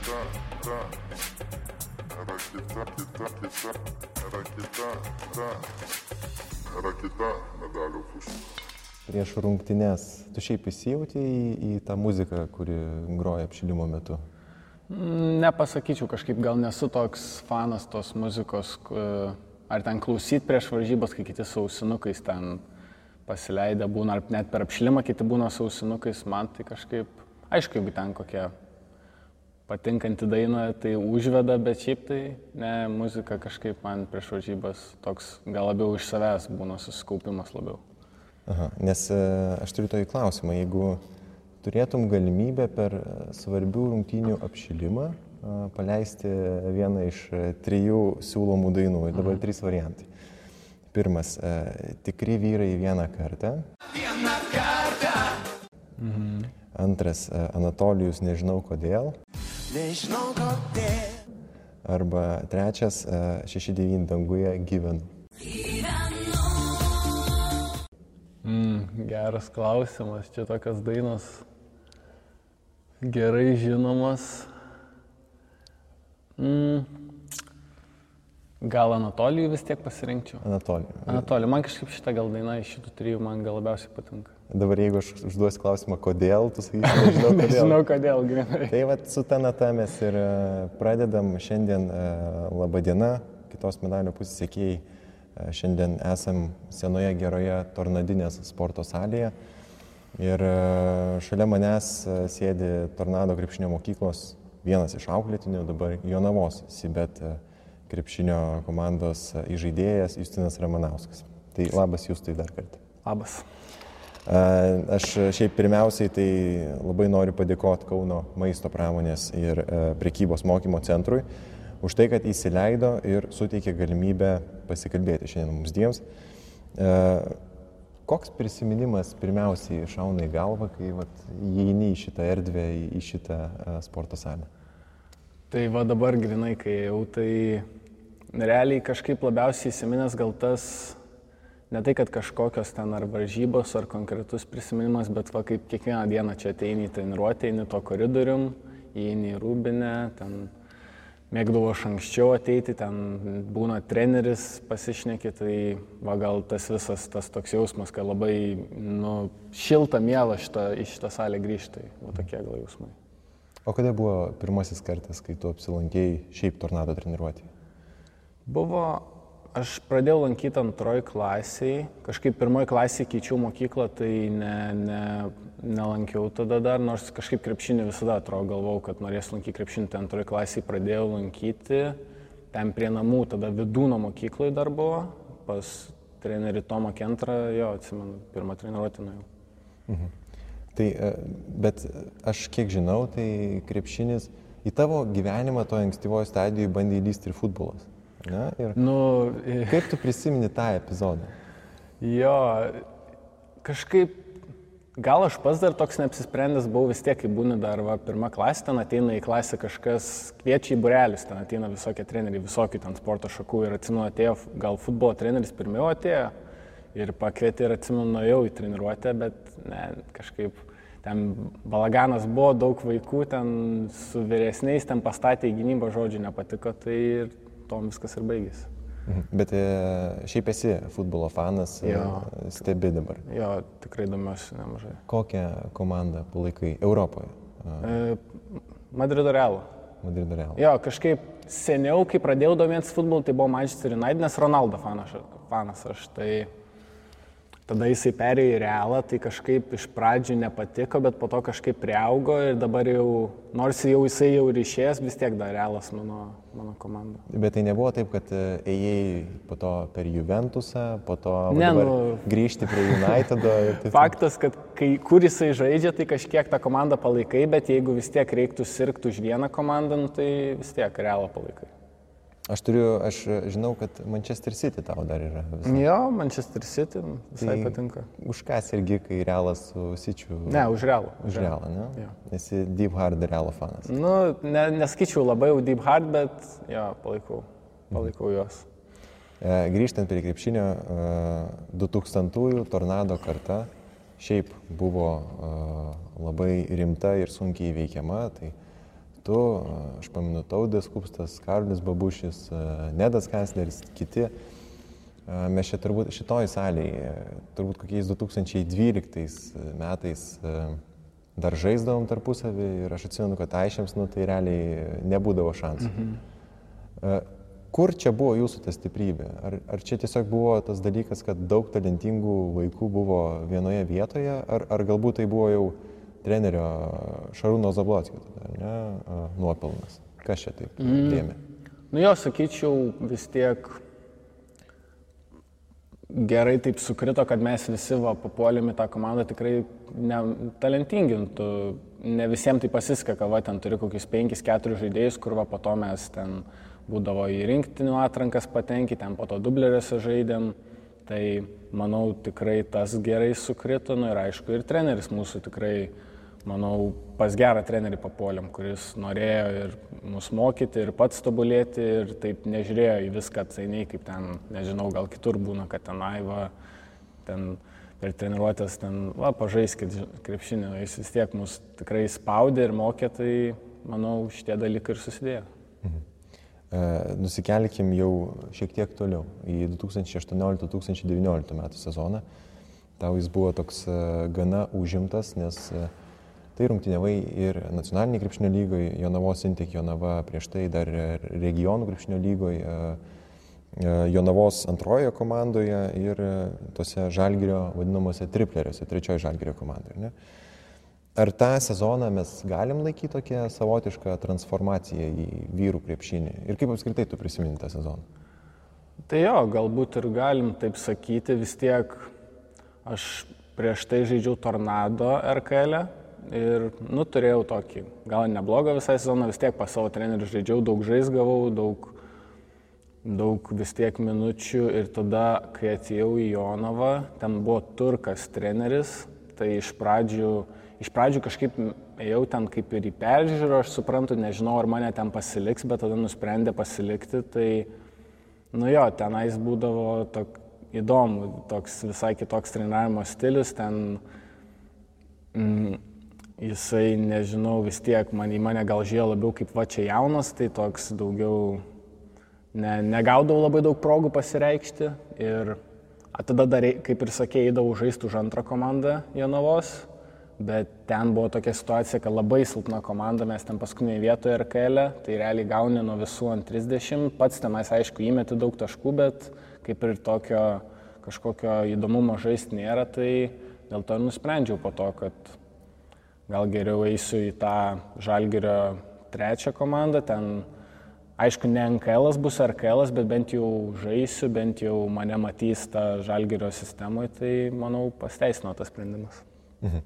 kita, ta. Era kita, kita, kita. Era kita, ta. Era kita medalio pusė. Prieš rungtynes, tu šiaip įsijauti į, į tą muziką, kuri groja apšilimo metu? Nepasakyčiau, kažkaip gal nesu toks fanas tos muzikos, ar ten klausyti prieš varžybas, kai kiti sausinukais ten pasileidę būna, ar net per apšilimą kiti būna sausinukais, man tai kažkaip, aišku, jeigu ten kokia patinkanti daina, tai užveda, bet šiaip tai ne, muzika kažkaip man prieš varžybas toks gal labiau iš savęs būna susikaupimas labiau. Aha, nes e, aš turiu tokį klausimą, jeigu turėtum galimybę per svarbių rungtynių apšilimą paleisti vieną iš e, trijų siūlomų dainų, dabar trys variantai. Pirmas e, - tikri vyrai vieną kartą. Antras e, - Anatolijus nežinau kodėl. Nežinau kodėl. Arba trečias e, - 6-9 danguje gyvenu. Mm, geras klausimas, čia tokios dainos gerai žinomos. Mm, gal Anatolijų vis tiek pasirinkčiau. Anatolijus. Anatolijų, man kažkaip šitą gal dainą iš šitų trijų man gal labiausiai patinka. Dabar jeigu aš užduosiu klausimą, kodėl, tu sakysi, nežinau kodėl. Nežinau kodėl, grinai. Tai vat su ta nata mes ir e, pradedam šiandien e, labą dieną, kitos medalio pusės sėkėjai. E, Šiandien esam senoje geroje tornadinės sporto salėje. Ir e, šalia manęs sėdi Tornado krepšinio mokyklos vienas iš auklėtinių, dabar Jonavos Sibet e, krepšinio komandos įžaidėjas Justinas Ramanauskas. Tai labas jūs tai dar kartą. Labas. Aš šiaip pirmiausiai tai labai noriu padėkoti Kauno maisto pramonės ir e, prekybos mokymo centrui už tai, kad įsileido ir suteikė galimybę pasikalbėti šiandien mums dviems. E, Koks prisiminimas pirmiausiai šauna į galvą, kai įeini į šitą erdvę, į, į šitą e, sporto salę? Tai va dabar grinai, kai jau tai realiai kažkaip labiausiai įsiminęs gal tas, ne tai, kad kažkokios ten ar varžybos, ar konkretus prisiminimas, bet va kaip kiekvieną dieną čia ateini į treniruotę, eini to koridorium, įeini į rūbinę, ten mėgdavau aš anksčiau ateiti, ten būna treneris pasišneki, tai va gal tas visas tas toks jausmas, kad labai nu, šilta, mėla šitą, į šitą salę grįžti, va tokie gal jausmai. O kada buvo pirmasis kartas, kai tu apsilankėjai šiaip tornado treniruotėje? Buvo, aš pradėjau lankyti antroji klasiai, kažkaip pirmoji klasė keičiau mokyklą, tai ne, ne, nelankiau tada dar, nors kažkaip krepšinį visada atrodo galvau, kad norėsiu lankyti krepšinį, tai antroji klasiai pradėjau lankyti, ten prie namų, tada vidūno mokykloje dar buvo, pas trenerį Tomą Kentrą, jo, atsimenu, pirmą treniruotę nuėjau. Tai, e, bet aš kiek žinau, tai krepšinis į tavo gyvenimą toje ankstyvoje stadijoje bandė įlysti ir futbolas. Ne? Ir Nu, kaip tu prisimeni tą epizodą? Jo, kažkaip, gal aš pats dar toks neapsisprendęs buvau vis tiek, kai būni dar va, pirmą klasę, ten ateina į klasę kažkas, kviečia į burelius, ten ateina visokie treneriai, visokių ten sporto šakų ir atsimenu, atėjo gal futbolo treneris pirmiau atėjo ir pakvietė ir atsimenu, nuėjau į treniruotę, bet ne, kažkaip ten balaganas buvo, daug vaikų, ten su vyresniais, ten pastatė į gynybą žodžių nepatiko, tai ir tom viskas ir baigėsi. Mhm. Bet e, šiaip esi futbolo fanas, e, Jo. stebi dabar. Jo, tikrai domiuosi nemažai. Kokią komandą palaikai Europoje? A, E, Madrido Realo. Madrido Real. Jo, kažkaip seniau, kai pradėjau domėtis futbolu, tai buvo Manchester United, nes Ronaldo fanas, fanas aš. Tai tada jisai perėjo į realą, tai kažkaip iš pradžių nepatiko, bet po to kažkaip priaugo ir dabar jau, nors jau jisai jau ir išėjęs, vis tiek dar realas mano, mano komanda. Bet tai nebuvo taip, kad e, ėjai po to per Juventusą, po to Ne, nu- grįžti prie Unitedo. ir taip- Faktas, kad kai, kur jisai žaidžia, tai kažkiek tą komandą palaikai, bet jeigu vis tiek reiktų sirgti už vieną komandą, nu, tai vis tiek realą palaikai. Aš turiu, aš žinau, kad Manchester City tau dar yra. visai. Jo, Manchester City visai Tai patinka. Už ką irgi, kai realas su Sičiu? Ne, už realą. Už realą, ne? Jo. Esi Deep Hard realo fanas. Nu, ne, nesakyčiau labai jau deep hard, bet jo, palaikau, palaikau juos. E, Grįžtant prie krepšinio, e, 2000-ųjų tornado karta šiaip buvo e, labai rimta ir sunkiai įveikiama. Tai tu, aš paminu Taudės Kupstas, Karolis Babušis, Nedas Kancleris, kiti. Mes čia turbūt šitoj salėje, turbūt kokiais 2012 metais dar žaisdavom tarpusavį ir aš atsimenu, kad aiškiams, nu tai realiai nebūdavo šansų. Mhm. Kur čia buvo jūsų ta stiprybė? Ar, ar čia tiesiog buvo tas dalykas, kad daug talentingų vaikų buvo vienoje vietoje, ar, ar galbūt tai buvo jau trenerio Šarūno Zablotskio ne, nuopelnas? Kas čia taip mm. lėmė? Nu jo, sakyčiau, vis tiek gerai taip sukrito, kad mes visi va, papuolėme tą komandą tikrai ne, talentingi. Tu, ne visiems tai pasiskaka, va, ten turi kokius 5-4 žaidėjus, kur va, po to mes ten būdavo į rinktinių atrankas patenki, ten po to dubleriuose žaidėm. Tai manau tikrai tas gerai sukrito, nu ir aišku, ir treneris mūsų tikrai, manau, pas gerą trenerį papuolėm, kuris norėjo ir mus mokyti, ir pats tobulėti, ir taip nežiūrėjo į viską atsainiai, kaip ten, nežinau, gal kitur būna, kad ten aiva, ten per treniruotės, ten, va, pažaiskit krepšinį, jis vis tiek mus tikrai spaudė ir mokė, tai manau, šitie dalykai ir susidėjo. Mhm. E, nusikelkim jau šiek tiek toliau į 2018-2019 metų sezoną. Tau jis buvo toks e, gana užimtas, nes e, tai rungtynėvai ir nacionalinė krepšinio lygoje, Jonavos Intik Jonava, prieš tai dar regionų krepšinio lygoje, Jonavos antrojoje komandoje ir tose žalgerio vadinamuose tripleriuose, trečiojo žalgerio komandoje. Ar tą sezoną mes galim laikyti tokią savotišką transformaciją į vyrų krepšinį? Ir kaip apskritai tu prisimeni tą sezoną? Tai jo, galbūt ir galim taip sakyti, vis tiek aš prieš tai žaidžiau Tornado RKL e ir, nu, turėjau tokį, gal neblogą visą sezoną, vis tiek pas savo trenerių žaidžiau, daug žaisgavau, daug, daug vis tiek minučių ir tada, kai atėjau į Jonavą, ten buvo turkas treneris, tai iš pradžių iš pradžių kažkaip ėjau ten kaip ir į peržiūrą, aš suprantu, nežinau, ar mane ten pasiliks, bet tada nusprendė pasilikti, tai, nu jo, tenais būdavo tok, įdomu, toks visai kitoks treniravimo stilius, ten mm, jisai, nežinau, vis tiek man į mane gal žiūrėjo labiau kaip va čia jaunas, tai toks daugiau ne, negaudavau labai daug progų pasireikšti ir tada dar, kaip ir sakė, eidavau žaisti už antrą komandą Jonavos bet ten buvo tokia situacija, kad labai silpna komanda, mes ten paskutinėje vietoje RKL, e, tai realiai gauni nuo visų ant 30, pats tenais aišku įmeti daug taškų, bet kaip ir tokio kažkokio įdomumo žaisti nėra, tai dėl to ir nusprendžiau po to, kad gal geriau eisiu į tą žalgerio trečią komandą, ten aišku ne NKL bus RKL, bet bent jau žaisiu, bent jau mane matys tą žalgerio sistemoje, tai manau pasteisino tas sprendimas. Mhm.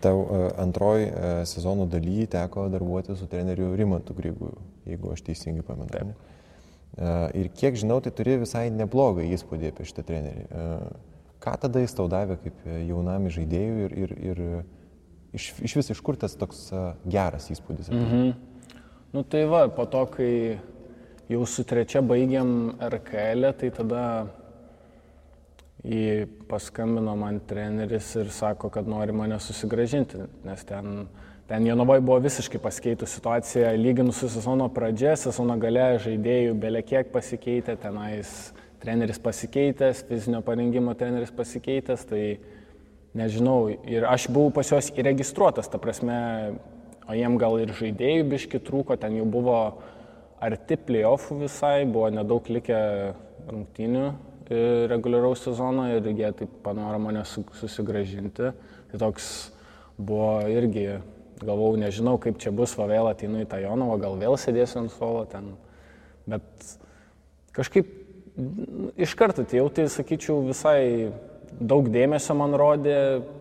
Tau e, antroji e, sezono daly teko darbuoti su treneriu Rimantu Grygų, jeigu aš teisingai pamenu. E, ir kiek žinau, tai turi visai neblogą įspūdį apie šitą trenerį. Ką tada jis tau davė kaip jaunam žaidėjui ir, ir, ir iš, iš vis iš kur tas toks geras įspūdis? Mhm. Nu tai va, po to, kai jau su trečia baigiam RKL, tai tada į paskambino man treneris ir sako, kad nori mane susigražinti, nes ten, ten Jonavoje buvo visiškai pasikeitus situacija, lyginus su sezono pradžia, sezono gale žaidėjų belekiek pasikeitė, tenais treneris pasikeitęs, fizinio parengimo treneris pasikeitęs, tai nežinau, ir aš buvau pas juos įregistruotas, ta prasme, o jiem gal ir žaidėjų biški trūko, ten jau buvo arti playoffų visai, buvo nedaug likę rungtynių reguliaraus sezono ir jie taip panoro mane susigražinti. Tai toks buvo irgi, galvau, nežinau kaip čia bus, va vėl ateinu į tą Jonovą, gal vėl sėdėsiu ant suolo ten. Bet kažkaip iš karto atėjau, tai sakyčiau, visai daug dėmesio man rodė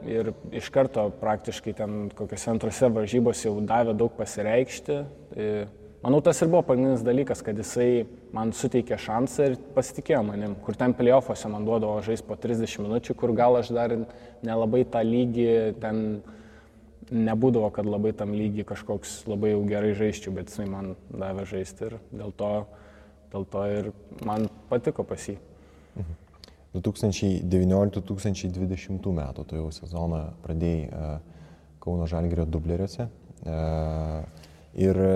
ir iš karto praktiškai ten kokiuose antrose varžybose jau davė daug pasireikšti. Tai Manau, tas ir buvo pagrindinis dalykas, kad jisai man suteikė šansą ir pasitikėjo manim, kur ten playoffuose man duodavo žaisti po 30 minučių, kur gal aš dar nelabai tą lygį ten nebūdavo, kad labai tam lygį kažkoks labai jau gerai žaiščiau, bet jisai man davė žaisti ir dėl to, dėl to ir man patiko pas jį. 2019-2020 mhm. metų tu jau sezoną pradėjai uh, Kauno Žalgirio dubleriuose. Uh, Ir e,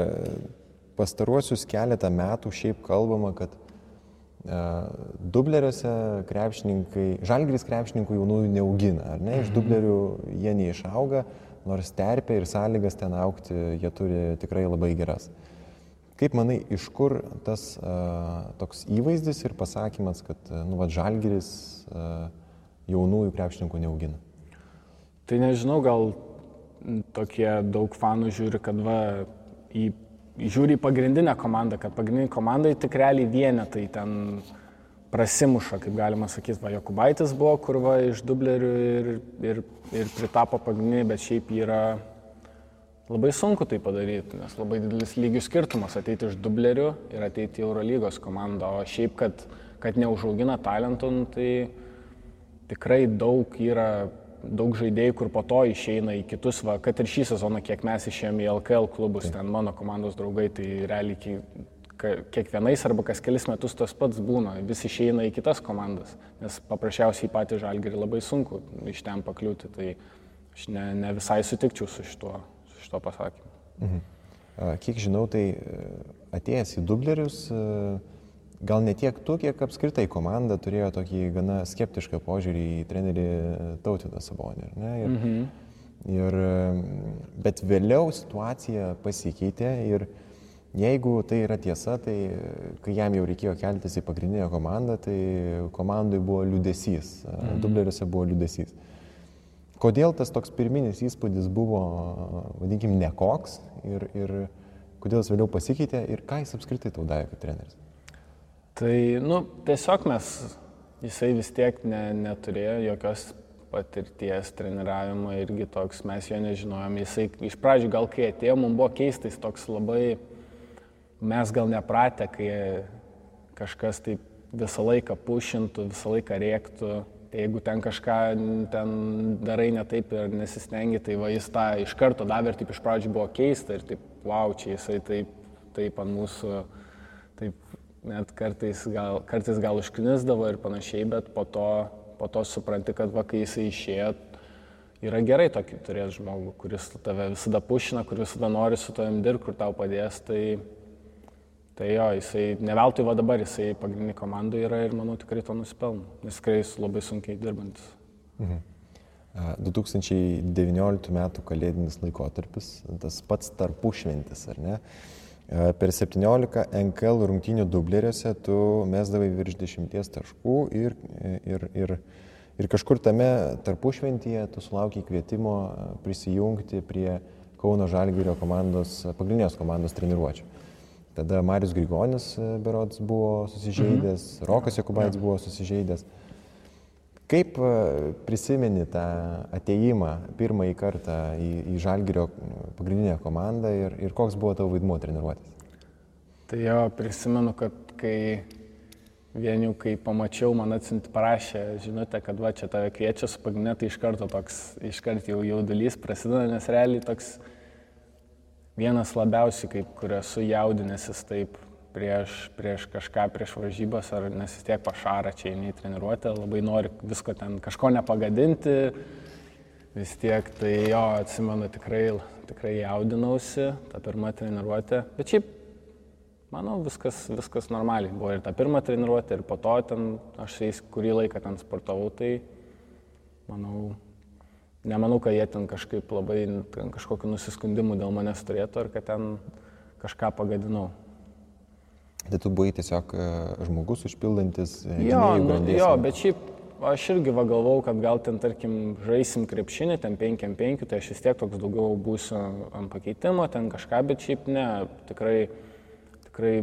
pastaruosius keletą metų šiaip kalbama, kad e, dubleriuose krepšininkai, žalgris krepšininkų jaunųjų neaugina, ar ne? Iš dublerių jie neišauga, nors terpė ir sąlygas ten aukti jie turi tikrai labai geras. Kaip manai, iš kur tas uh, toks įvaizdis ir pasakymas, kad, uh, nu, va, žalgiris uh, jaunųjų krepšininkų neaugina? Tai nežinau, gal tokie daug fanų žiūri, kad va, į, žiūri į pagrindinę komandą, kad pagrindiniai komandai tik realiai vienetai ten prasimuša, kaip galima sakyti, va, Jokubaitis buvo, kur va iš dublerių ir, ir, ir pritapo pagrindiniai, bet šiaip yra labai sunku tai padaryti, nes labai didelis lygių skirtumas. Ateiti iš dublerių ir ateiti į Eurolygos komandą, o šiaip, kad, kad neužaugina talentų, nu, tai tikrai daug yra daug žaidėjų, kur po to išeina į kitus, va, kad ir šį sezoną, kiek mes išėjome į LKL klubus, ten mano komandos draugai, tai realiai kiekvienais arba kas kelis metus tas pats būna, vis išeina į kitas komandas, nes paprasčiausiai patį žalgerį labai sunku iš ten pakliūti, tai aš ne, ne visai sutikčiau su šituo, su šituo pasakymu. Mhm. Kiek žinau, tai e, atėjęs į dublerius, uh gal ne tiek tu, kiek apskritai komanda turėjo tokį gana skeptišką požiūrį į trenerį Tautiną Sabonį. Ir, mhm. ir, bet vėliau situacija pasikeitė ir jeigu tai yra tiesa, tai kai jam jau reikėjo keltis į pagrindinę komandą, tai komandai buvo liudesys, mhm. dubleriuose buvo liudesys. Kodėl tas toks pirminis įspūdis buvo, vadinkim, nekoks ir, ir kodėl jis vėliau pasikeitė ir ką jis apskritai tau davė kaip treneris? Tai, nu, tiesiog mes, jisai vis tiek ne, neturėjo jokios patirties treniravimo irgi toks, mes jo nežinojom. Jisai iš pradžių gal kai atėjo, mums buvo keistais toks labai, mes gal nepratę, kai kažkas taip visą laiką pušintų, visą laiką rėktų. Tai jeigu ten kažką ten darai ne taip ir nesistengi, tai va jis tą iš karto davė ir taip iš pradžių buvo keista ir taip, wow, čia jisai taip, taip ant mūsų, taip net kartais gal, kartais gal užknisdavo ir panašiai, bet po to, po to supranti, kad va, kai jisai išėjo, yra gerai tokį turėti žmogų, kuris tave visada pušina, kuris visada nori su tavim dirbti, kur tau padės. Tai, tai jo, jisai, ne veltui va dabar jisai pagrindinė komanda yra ir manau tikrai to nusipelno, nes tikrai jis labai sunkiai dirbantis. Mhm. 2019 m. kalėdinis laikotarpis, tas pats tarpušventis, ar ne? Per 17 NKL rungtynių dubleriuose tu mesdavai virš 10 taškų ir, ir, ir, ir kažkur tame tarpušventyje tu sulaukiai kvietimo prisijungti prie Kauno Žalgirio komandos, pagrindinės komandos treniruočio. Tada Marius Grigonis e, Berods buvo susižeidęs, mhm. Rokas Jokubaitis buvo susižeidęs. Kaip prisimeni tą ateimą pirmąjį kartą į, į Žalgirio pagrindinę komandą ir, ir koks buvo tavo vaidmuo treniruotis? Tai jo, prisimenu, kad kai vienių, kai pamačiau, man atsinti parašė žinutę, kad va čia tave kviečia su pagrindinė, tai iš karto toks, iš karto jau jaudulys prasideda, nes realiai toks vienas labiausiai, kaip kur esu jaudinęsis taip prieš, prieš kažką, prieš varžybas, ar nes vis tiek pašara čia eini į treniruotę, labai nori visko ten kažko nepagadinti, vis tiek tai jo, atsimenu, tikrai, tikrai jaudinausi, ta pirma treniruotė, bet šiaip, manau, viskas, viskas normaliai buvo ir ta pirma treniruotė, ir po to ten aš jais kurį laiką ten sportavau, tai manau, nemanau, kad jie ten kažkaip labai ten kažkokiu nusiskundimu dėl manęs turėtų, ar kad ten kažką pagadinau. Tai tu buvai tiesiog e, žmogus užpildantis e, jo, nu, jo, bet šiaip aš irgi va galvau, kad gal ten, tarkim, žaisim krepšinį, ten 5-5, tai aš vis tiek toks daugiau būsiu ant pakeitimo, ten kažką, bet šiaip ne, tikrai, tikrai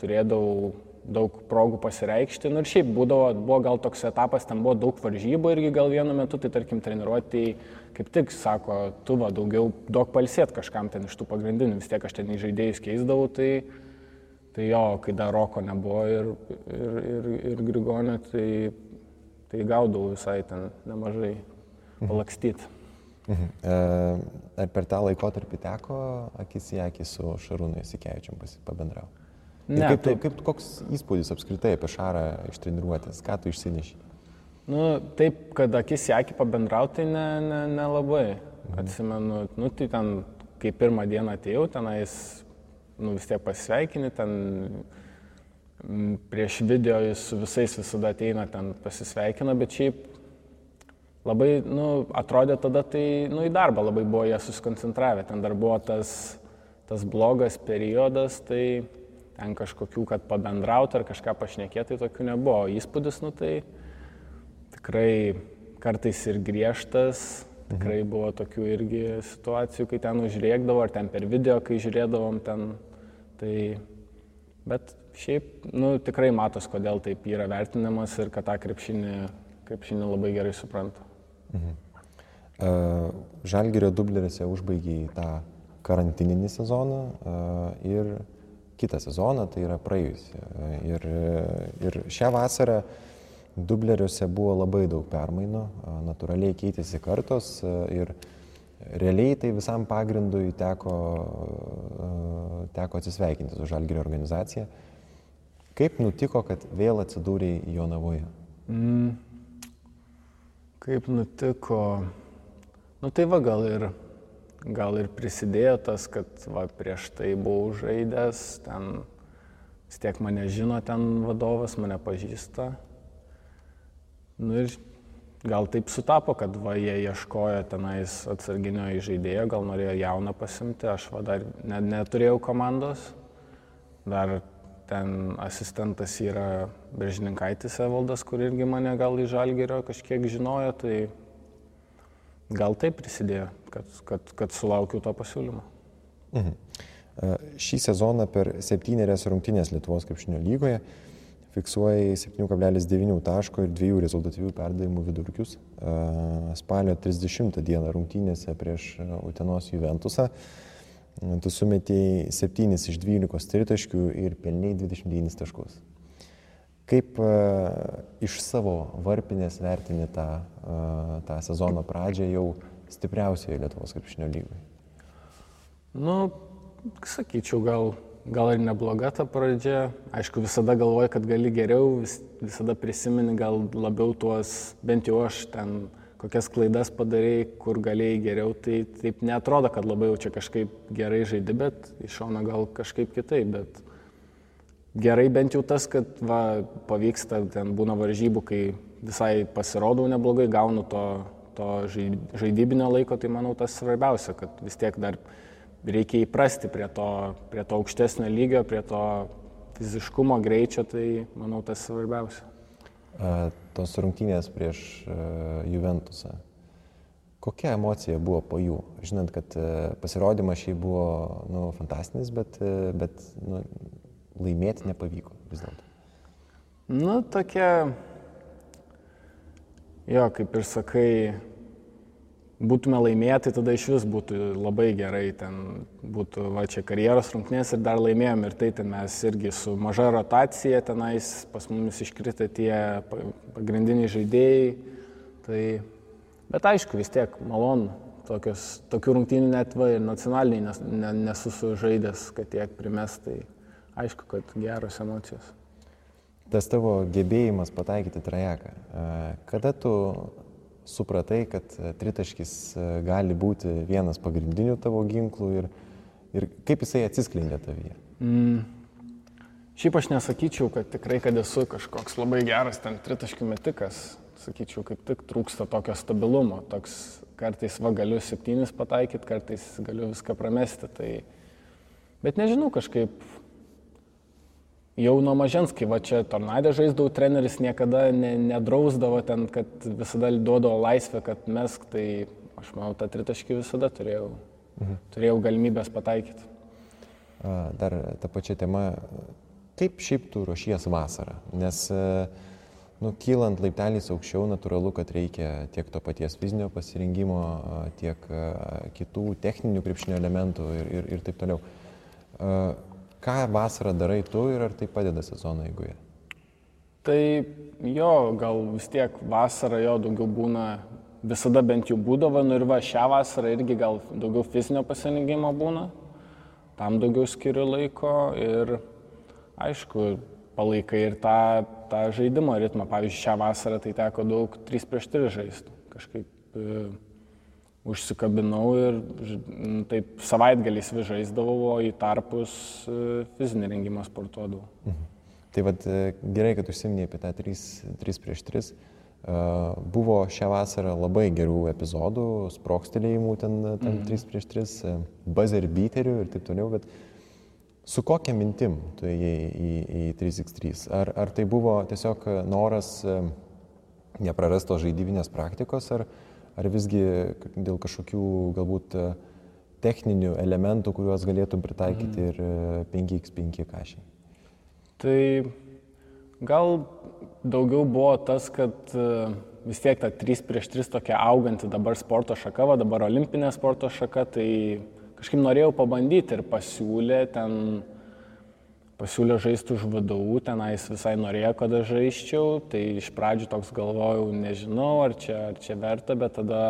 turėdavau daug progų pasireikšti. Nu ir šiaip būdavo, buvo gal toks etapas, ten buvo daug varžybų irgi gal vienu metu, tai tarkim treniruotėjai kaip tik sako, tu va daugiau daug palsėt kažkam ten iš tų pagrindinių, vis tiek aš ten į žaidėjus keisdavau, tai Tai jo, kai dar roko nebuvo ir, ir, ir, ir Grigonė, tai, tai gaudavau visai ten nemažai mhm. palakstyti. Mhm. E, ar per tą laikotarpį teko akis į akį su Šarūnu Jasikevičiam pabendrauti? Ne. Kaip, taip, kaip, koks įspūdis apskritai apie Šarą iš treniruotės, ką tu išsineši? Nu, taip, kad akis į akį pabendrauti, nelabai. Ne, ne, ne Atsimenu, nu, tai ten kai pirmą dieną atėjau, tenais, nu vis tiek pasveikini, ten prieš video jis su visais visada ateina, ten pasisveikina, bet šiaip labai, nu, atrodė tada tai, nu, į darbą labai buvo jie susikoncentravę, ten dar buvo tas, tas blogas periodas, tai ten kažkokių, kad pabendrauti ar kažką pašnekėti, tai tokių nebuvo. Įspūdis, nu, tai tikrai kartais ir griežtas, tikrai buvo tokių irgi situacijų, kai ten užrėkdavo, ar ten per video, kai žiūrėdavom ten, tai, bet šiaip, nu, tikrai matos, kodėl taip yra vertinamas ir kad tą krepšinį, krepšinį labai gerai supranta. E, Žalgirio dublerėse užbaigiai tą karantininį sezoną e, ir kitą sezoną, tai yra praėjusią. Ir, ir šią vasarą dubleriuose buvo labai daug permainų, natūraliai keitėsi kartos ir realiai tai visam pagrindui teko, teko atsisveikinti su Žalgirio organizacija. Kaip nutiko, kad vėl atsidūrėjai Jonavoje? Mm, kaip nutiko, nu tai va gal ir, gal ir prisidėjo tas, kad va, prieš tai buvau žaidęs, ten vis tiek mane žino ten vadovas, mane pažįsta. Nu ir gal taip sutapo, kad va, jie ieškojo tenais atsarginio žaidėjo, gal norėjo jauną pasimti, aš va dar ne, neturėjau komandos, dar ten asistentas yra Bežininkaitis Evaldas, kur irgi mane gal į Žalgerio kažkiek žinojo, tai gal taip prisidėjo, kad, kad, kad sulaukiu to pasiūlymo. Mhm. E, Šį sezoną per septynerias rungtynės Lietuvos krepšinio lygoje fiksuoja 7,9 taško ir 2 rezultatyvių perdavimų vidurkius. E, Spalio 30 dieną rungtynėse prieš Utenos Juventusą tu sumetėjai 7 iš 12 tritaškių ir pelniai 29 taškus. Kaip uh, iš savo varpinės vertini tą, uh, tą sezono pradžią jau stipriausioje Lietuvos krepšinio lygoje? Nu, sakyčiau, gal, gal ir nebloga ta pradžia. Aišku, visada galvoju, kad gali geriau, vis, visada prisimeni gal labiau tuos, bent jau aš ten kokias klaidas padarėjai, kur galėjai geriau, tai taip netrodo, kad labai jau čia kažkaip gerai žaidi, bet iš šono gal kažkaip kitaip, bet gerai bent jau tas, kad va, pavyksta, ten būna varžybų, kai visai pasirodau neblogai, gaunu to, to žai- žaidybinio laiko, tai manau tas svarbiausia, kad vis tiek dar reikia įprasti prie to, prie to aukštesnio lygio, prie to fiziškumo greičio, tai manau tas svarbiausia. A, tos rungtynės prieš Juventusą. Kokia emocija buvo po jų? Žinant, kad pasirodymas šiai buvo nu, fantastinis, bet, bet nu, laimėti nepavyko vis dėlto. Nu, tokia, jo, kaip ir sakai, būtume laimėję, tai tada iš vis būtų labai gerai, ten būtų, va čia karjeros rungtynės ir dar laimėjom ir tai ten mes irgi su maža rotacija tenais pas mumis iškrita tie pa- pagrindiniai žaidėjai. Tai, bet aišku, vis tiek malonu, tokios, tokių rungtynių net va ir nacionaliniai nes, ne, nesu sužaidęs, kad tiek primest, tai aišku, kad geros emocijos. Tas tavo gebėjimas pataikyti trajeką. a, Kada tu supratai, kad a, tritaškis a, gali būti vienas pagrindinių tavo ginklų ir, ir kaip jisai atsiskleidė tavyje? Mm. Šiaip aš nesakyčiau, kad tikrai, kad esu kažkoks labai geras ten tritaškių metikas. Sakyčiau, kaip tik trūksta tokio stabilumo. Toks kartais va galiu septynis pataikyti, kartais galiu viską pramesti. Tai... Bet nežinau, kažkaip jau nuo mažens, kai va čia tornadė žaisdavau, treneris niekada ne, nedrausdavo ten, kad visada duodavo laisvę, kad mesk, tai aš manau, tą tritaškį visada turėjau, mhm. turėjau galimybės pataikyti. Dar tą pačią temą, kaip šiaip tu ruošies vasarą? Nes, a, nu, kylant laipteliais aukščiau, natūralu, kad reikia tiek to paties fizinio pasirinkimo, tiek kitų techninių krepšinio elementų ir, ir, ir taip toliau. Ką vasarą darai tu ir ar tai padeda sezono eigoje? Tai jo, gal vis tiek vasarą jo daugiau būna, visada bent jau būdavo, nu ir va šią vasarą irgi gal daugiau fizinio pasirinkimo būna, tam daugiau skiriu laiko ir aišku, palaikai ir tą, tą žaidimo ritmą. Pavyzdžiui, šią vasarą tai teko daug 3 prieš 3 žaisti. Kažkaip e, užsikabinau ir ž- n, taip savaitgaliais vis žaisdavau, o į tarpus e, fizinį rengimą sportuodavau. Tai vad gerai, kad užsiminėjai apie tą 3, 3 prieš 3. Buvo šią vasarą labai gerų epizodų, sprokstelėjimų ten tam mm. 3 prieš 3, buzzer beaterių ir taip toliau, bet su kokia mintim tu ėjai į, į 3x3? Ar, ar tai buvo tiesiog noras e, neprarastos žaidybinės praktikos, ar, ar visgi dėl kažkokių galbūt e, techninių elementų, kuriuos galėtum pritaikyti ir e, 5x5 kašiai? Tai gal daugiau buvo tas, kad e, vis tiek ta 3 prieš 3 tokia auganti dabar sporto šaka, va dabar olimpinė sporto šaka, tai kažkaip norėjau pabandyti ir pasiūlė ten, pasiūlė žaisti už VDU, tenais visai norėjo, kad aš žaisčiau, tai iš pradžių toks galvojau, nežinau, ar čia, ar čia verta, bet tada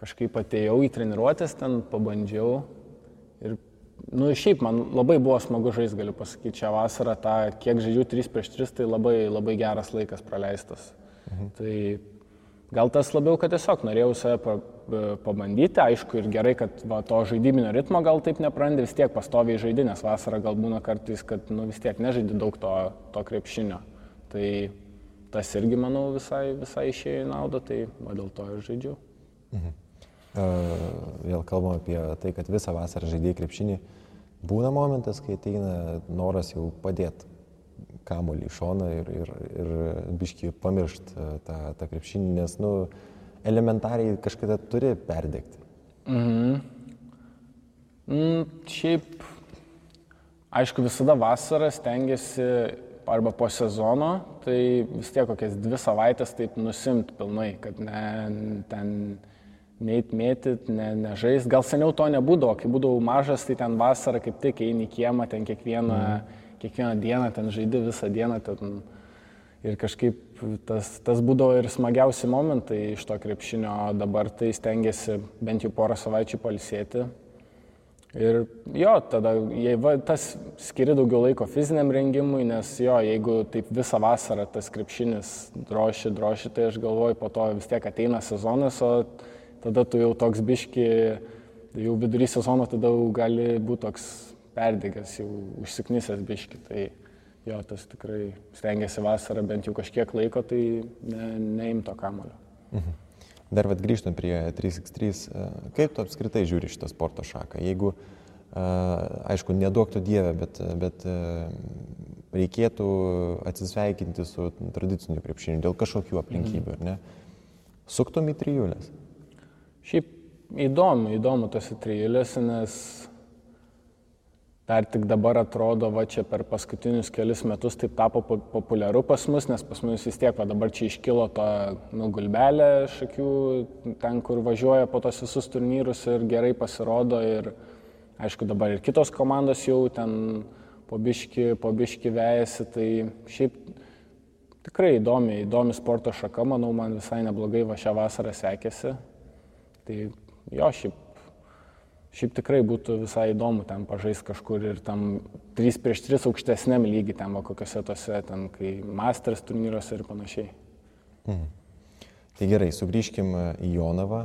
kažkaip atėjau į treniruotės, ten pabandžiau ir Nu, šiaip man labai buvo smagu žaisti, galiu pasakyti, šią vasarą, tą, kiek žaidžiu 3 prieš 3, tai labai, labai geras laikas praleistas. Mhm. Tai gal tas labiau, kad tiesiog norėjau save pabandyti, aišku, ir gerai, kad va, to žaidybinio ritmo gal taip neprandi, vis tiek pastoviai žaidži, nes vasarą gal būna kartais, kad nu, vis tiek nežaidži daug to, to krepšinio. Tai tas irgi, manau, visai, visai išėjo į naudą, tai va, dėl to ir žaidžiu. Mhm. Vėl kalbam apie tai, kad visą vasarą žaidėjai krepšinį. Būna momentas, kai ateina noras jau padėti kamuolį į šoną ir, ir, ir biški pamiršti tą, tą krepšinį, nes, nu, elementariai kažkada turi perdegti. Mhm. Mm, šiaip, aišku, visada vasarą stengiasi arba po sezono, tai vis tiek kokias dvi savaitės taip nusimt pilnai, kad ne, ten neit mėtyt, ne, nežais. Gal seniau to nebūdavo, kai būdavau mažas, tai ten vasarą kaip tik eini į kiemą, ten kiekvieną, mm. kiekvieną dieną, ten žaidi visą dieną. Ten, ir kažkaip tas, tas būdavo ir smagiausi momentai iš to krepšinio, dabar tai stengiasi bent jau porą savaičių palsėti. Ir jo, tada jei, va, tas skiri daugiau laiko fiziniam rengimui, nes jo, jeigu taip visą vasarą tas krepšinis droši, droši, tai aš galvoju, po to vis tiek ateina sezonas, o tada tu jau toks biški, jau vidury sezono tada jau gali būti toks perdėgęs, jau užsiknisęs biški. Tai jo, tas tikrai stengiasi vasarą bent jau kažkiek laiko, tai ne, neimto kamulio. Mhm. Dar vad grįžtant prie 3x3, kaip tu apskritai žiūri šitą sporto šaką? Jeigu, aišku, neduoktų Dievę, bet, bet reikėtų atsisveikinti su tradiciniu krepšiniu dėl kažkokių aplinkybių, ar ne? Suktum į trijulės? Šiaip įdomu, įdomu tas trijulės, nes dar tik dabar atrodo, va čia per paskutinius kelius metus taip tapo populiaru pas mus, nes pas mus vis tiek, va dabar čia iškilo ta nugulbelė šakių, ten kur važiuoja po tos visus turnyrus ir gerai pasirodo ir aišku dabar ir kitos komandos jau ten po biški, po biški vėjasi, tai šiaip tikrai įdomi, įdomi sporto šaka, manau, man visai neblogai va šią vasarą sekėsi. Tai jo, šiaip Šiaip tikrai būtų visai įdomu ten pažaisti kažkur ir tam 3 prieš 3 aukštesniam lygiai, ten va kokiuose tose, ten kai Masters turnyruose ir panašiai. Mhm. Tai gerai, sugrįžkim į Jonavą,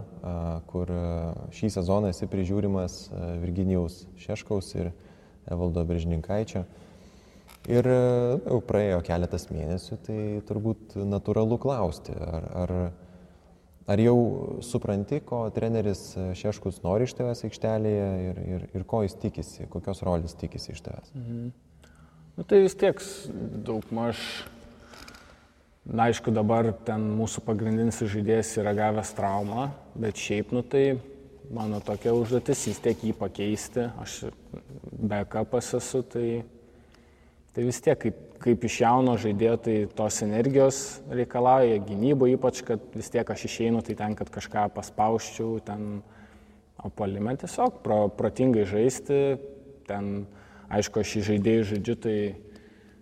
kur šį sezoną esi prižiūrimas Virginijaus Šeškaus ir Evaldo Beržininkaičio. Ir jau praėjo keletas mėnesių, tai turbūt natūralu klausti, ar, ar Ar jau supranti, ko treneris Šeškus nori iš tavęs aikštelėje ir, ir, ir ko jis tikisi, kokios rolės tikisi iš tavęs? Mhm. Nu, tai vis tiek daug maž, na aišku, dabar ten mūsų pagrindinis žaidėjas yra gavęs traumą, bet šiaip, nu tai mano tokia užduotis vis tiek jį pakeisti, aš backupas esu, tai Tai vis tiek, kaip, kaip iš jauno žaidėjo, tai tos energijos reikalauja, gynybo ypač, kad vis tiek aš išeinu, tai ten, kad kažką paspauščiau, ten, o palime tiesiog pro, protingai žaisti, ten, aišku, aš į žaidėjų žaidžiu, tai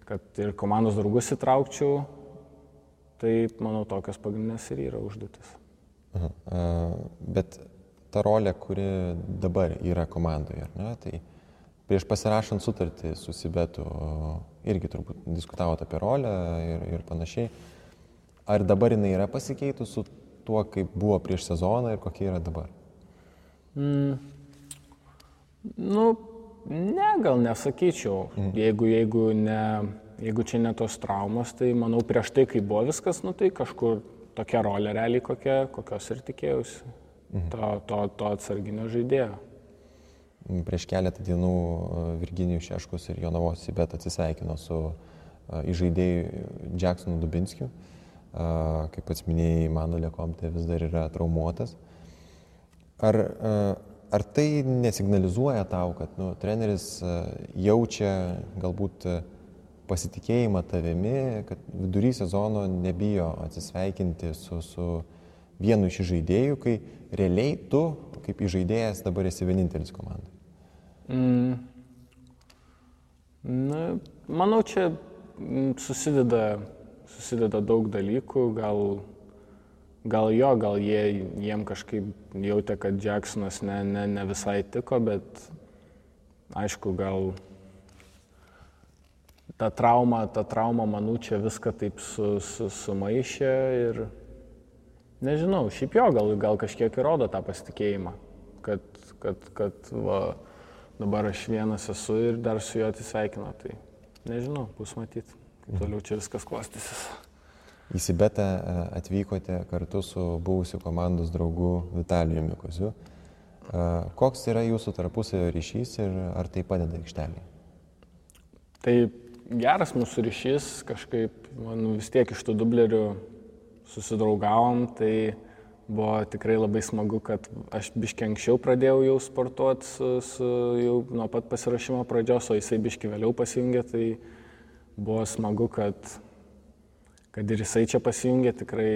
kad ir komandos draugus įtraukčiau, tai manau, tokios pagrindinės ir yra užduotis. Aha, bet ta rolė, kuri dabar yra komandoje, ne, tai prieš pasirašant sutartį su Sibetu irgi turbūt diskutavote apie rolę ir, ir panašiai. Ar dabar jinai yra pasikeitus su tuo, kaip buvo prieš sezoną ir kokia yra dabar? Nu, ne, gal nesakyčiau. Mhm. Jeigu, jeigu, ne, jeigu čia ne tos traumos, tai manau prieš tai, kai buvo viskas, nu tai kažkur tokia rolė realiai, kokia, kokios ir tikėjausi. Mhm. To, to, to atsarginio žaidėjo. Prieš keletą dienų e, Virginijus Šeškus ir Jonavos Sibet atsisveikino su įžaidėjų Jacksonu Dubinskiu. Kaip pats minėjai, mano Lekomtė vis dar yra traumuotas. Ar, ar tai nesignalizuoja tau, kad nu, treneris jaučia galbūt pasitikėjimą tavimi, kad vidury sezono nebijo atsisveikinti su, su vienu iš žaidėjų, kai realiai tu, kaip žaidėjas, dabar esi vienintelis komandai? Mm. Na, manau, čia susideda, susideda daug dalykų, gal, gal jo, gal jie, jiem kažkaip jautė, kad Jacksonas ne, ne, ne visai tiko, bet aišku, gal ta trauma, ta trauma, manau, čia viską taip su, su, sumaišė ir nežinau, šiaip jo, gal, gal kažkiek įrodo tą pasitikėjimą, kad, kad, kad va, dabar aš vienas esu ir dar su juo atsisveikinu. Tai nežinau, bus matyti, kaip toliau čia viskas klostysis. Į Sibetą e, atvykote kartu su buvusiu komandos draugu Vitalijumi Koziu. E, koks yra jūsų tarpusavio ryšys ir ar tai padeda aikštelėje? Tai geras mūsų ryšys, kažkaip man vis tiek iš tų dublerių susidraugavom, tai buvo tikrai labai smagu, kad aš biški anksčiau pradėjau jau sportuoti su, su, jau nuo pat pasirašymo pradžios, o jisai biški vėliau pasijungė, tai buvo smagu, kad, kad ir jisai čia pasijungė, tikrai,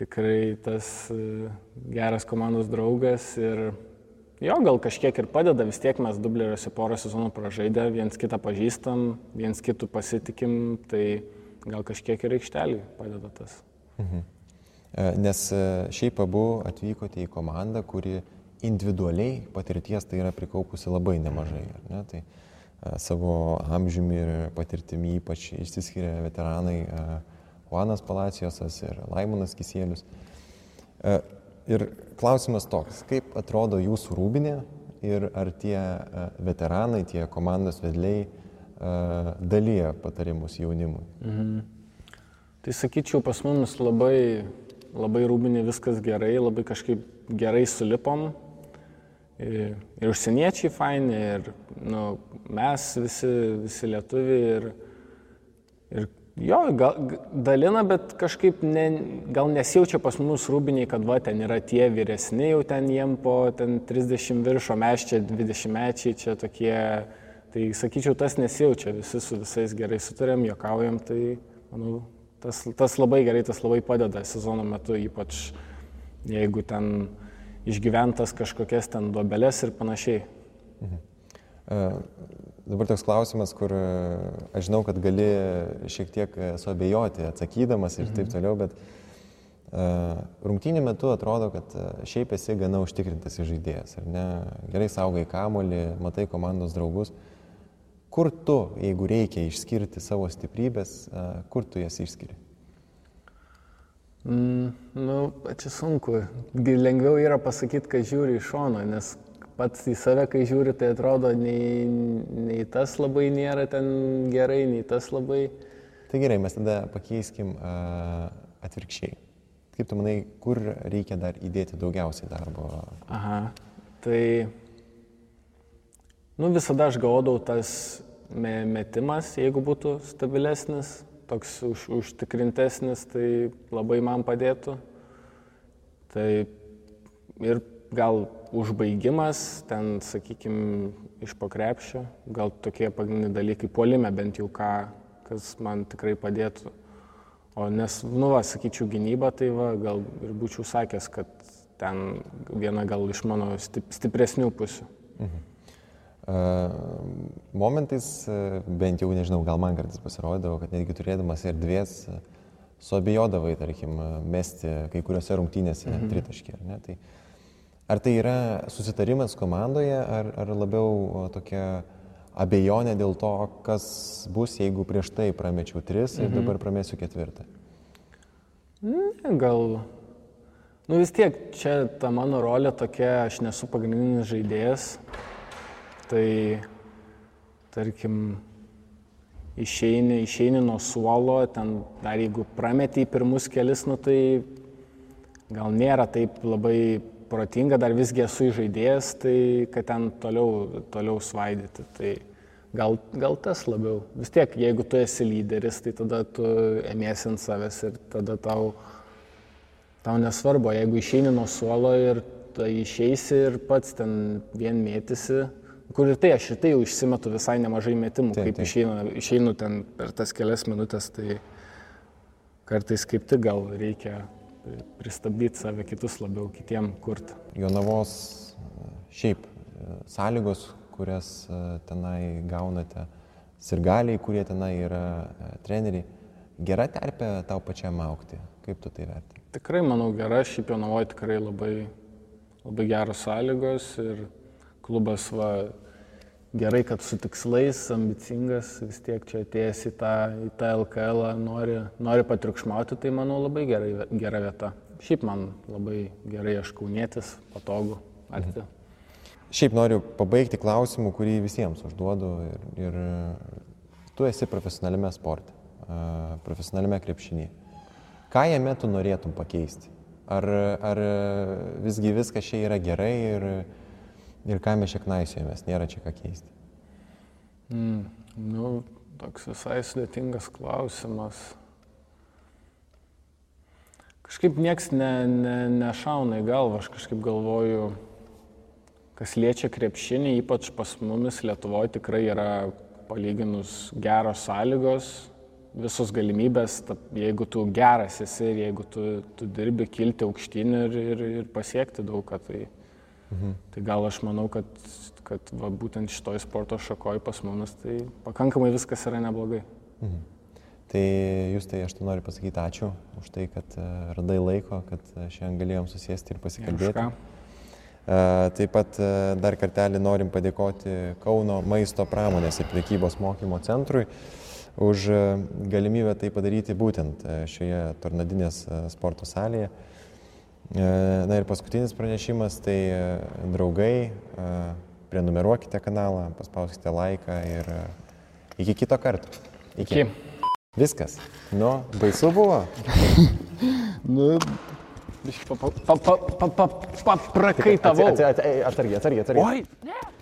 tikrai tas e, geras komandos draugas ir jo, gal kažkiek ir padeda, vis tiek mes dubleriuose porą sezonų pražaidę, viens kitą pažįstam, viens kitų pasitikim, tai gal kažkiek ir aikštelį padeda tas. Mhm. E, nes e, šiaip abu atvykote į komandą, kuri individualiai patirties tai yra prikaupusi labai nemažai. Ne? Tai e, savo amžiumi ir patirtimi ypač išsiskiria veteranai Juanas Palacijosas ir Laimonas Kisėlius. Ir klausimas toks, kaip atrodo jūsų rūbinė ir ar tie veteranai, tie komandos vedliai dalyja patarimus jaunimui? Mhm. Tai sakyčiau, pas mumis labai labai rūbinė, viskas gerai, labai kažkaip gerai sulipom. Ir, ir užsieniečiai faini, ir nu, mes visi, visi lietuviai. Ir, ir jo, gal, dalina, bet kažkaip ne, gal nesijaučia pas mus rūbiniai, kad va, ten yra tie vyresni, jau ten jiem po ten 30 viršo, mes čia 20 mečiai, čia tokie. Tai sakyčiau, tas nesijaučia, visi su visais gerai sutarėm, jokaujam, tai manau, Tas, tas labai gerai, tas labai padeda sezono metu, ypač jeigu ten išgyventas kažkokias ten duobeles ir panašiai. Mhm. Uh, dabar toks klausimas, kur aš žinau, kad gali šiek tiek suabejoti atsakydamas ir mhm. taip toliau, bet uh, rungtynių metu atrodo, kad šiaip esi gana užtikrintas žaidėjas, ar ne? Gerai saugai kamolį, matai komandos draugus. Uh, Kur tu, jeigu reikia išskirti savo stiprybės, kur tu jas išskiri? Mm, nu, čia sunku. Lengviau yra pasakyti, kad žiūri iš šono, nes pats į save, kai žiūri, tai atrodo, nei, nei tas labai nėra ten gerai, nei tas labai. Tai gerai, mes tada pakeiskim uh, atvirkščiai. Kaip tu manai, kur reikia dar įdėti daugiausiai darbo? Aha, tai, nu visada aš gaudau tas metimas, jeigu būtų stabilesnis, toks už, užtikrintesnis, tai labai man padėtų. Tai ir gal užbaigimas, ten, sakykime, iš pokrepšio, gal tokie pagrindiniai dalykai, puolime bent jau ką, kas man tikrai padėtų. O nes, nu, va, sakyčiau, gynyba, tai va, gal ir būčiau sakęs, kad ten viena gal iš mano stipresnių pusių. Mhm. Momentais, bent jau nežinau, gal man kartais pasirodavo, kad netgi turėdamas erdvės, suabejodavai, tarkim, mesti kai kuriuose rungtynėse mhm. tritaškį. Ar, tai, ar tai yra susitarimas komandoje, ar, ar labiau tokia abejonė dėl to, kas bus, jeigu prieš tai pramečiau tris mhm. ir dabar pramėsiu ketvirtą? Ne, gal, Nu vis tiek, čia ta mano rolė tokia, aš nesu pagrindinis žaidėjas. Tai, tarkim, išeini, išeini nuo suolo, ten dar jeigu prameti į pirmus kelis, nu tai gal nėra taip labai protinga, dar visgi esu žaidėjas, tai kad ten toliau, toliau svaidyti. Tai gal, gal tas labiau. Vis tiek, jeigu tu esi lyderis, tai tada tu emiesi ant savęs ir tada tau, tau nesvarbu, jeigu išeini nuo suolo ir tai išeisi ir pats ten vien mėtysi, kur ir tai aš ir tai jau išsimetu visai nemažai metimų, Taip, kaip taip. išeinu, išeinu ten per tas kelias minutės, tai kartais kaip tik gal reikia pristabdyti save kitus labiau, kitiem kurti. Jonavos šiaip sąlygos, kurias e, tenai gaunate, sirgaliai, kurie tenai yra e, treneriai, gera terpė tau pačiam aukti. Kaip tu tai verti? Tikrai, manau, gera, šiaip Jonavoje tikrai labai, labai geros sąlygos ir klubas va, gerai, kad su tikslais, ambicingas, vis tiek čia atėjęs į tą, į tą LKL, nori, nori patriukšmauti, tai manau labai gerai, gera vieta. Šiaip man labai gerai aš kaunėtis, patogu, arti. Mhm. Šiaip noriu pabaigti klausimų, kurį visiems užduodu. Ir, ir tu esi profesionaliame sporte, e, profesionaliame krepšinėje. Ką jame tu norėtum pakeisti? Ar, ar visgi viskas čia yra gerai ir, ir ką mes čia knaisiojamės, nėra čia ką keisti? Mm, nu, toks visai sudėtingas klausimas. Kažkaip nieks ne, ne, nešauna į galvą, aš kažkaip galvoju, kas liečia krepšinį, ypač pas mumis Lietuvoje tikrai yra palyginus geros sąlygos, visos galimybės, jeigu tu geras esi ir jeigu tu, tu dirbi kilti aukštyn ir, ir, ir pasiekti daug ką, tai, mhm. tai gal aš manau, kad, kad va, būtent šitoj sporto šakoj pas mumis tai pakankamai viskas yra neblogai. Mhm. Tai jūs tai aš tai noriu pasakyti ačiū už tai, kad e, radai laiko, kad e, šiandien galėjom susėsti ir pasikalbėti. E, Taip pat dar kartelį norim padėkoti Kauno maisto pramonės ir priekybos mokymo centrui už galimybę tai padaryti būtent šioje tornadinės sporto salėje. E, Na ir paskutinis pranešimas, tai e, draugai, e, prenumeruokite kanalą, paspauskite laiką ir iki kito karto. Iki. Viskas. Nu, baisu buvo. Nu, biškį pa, pa, pa, pa, pa, pa, pa, prakaitavau. Atsargiai, atsargiai, atsargiai. Oi, ne.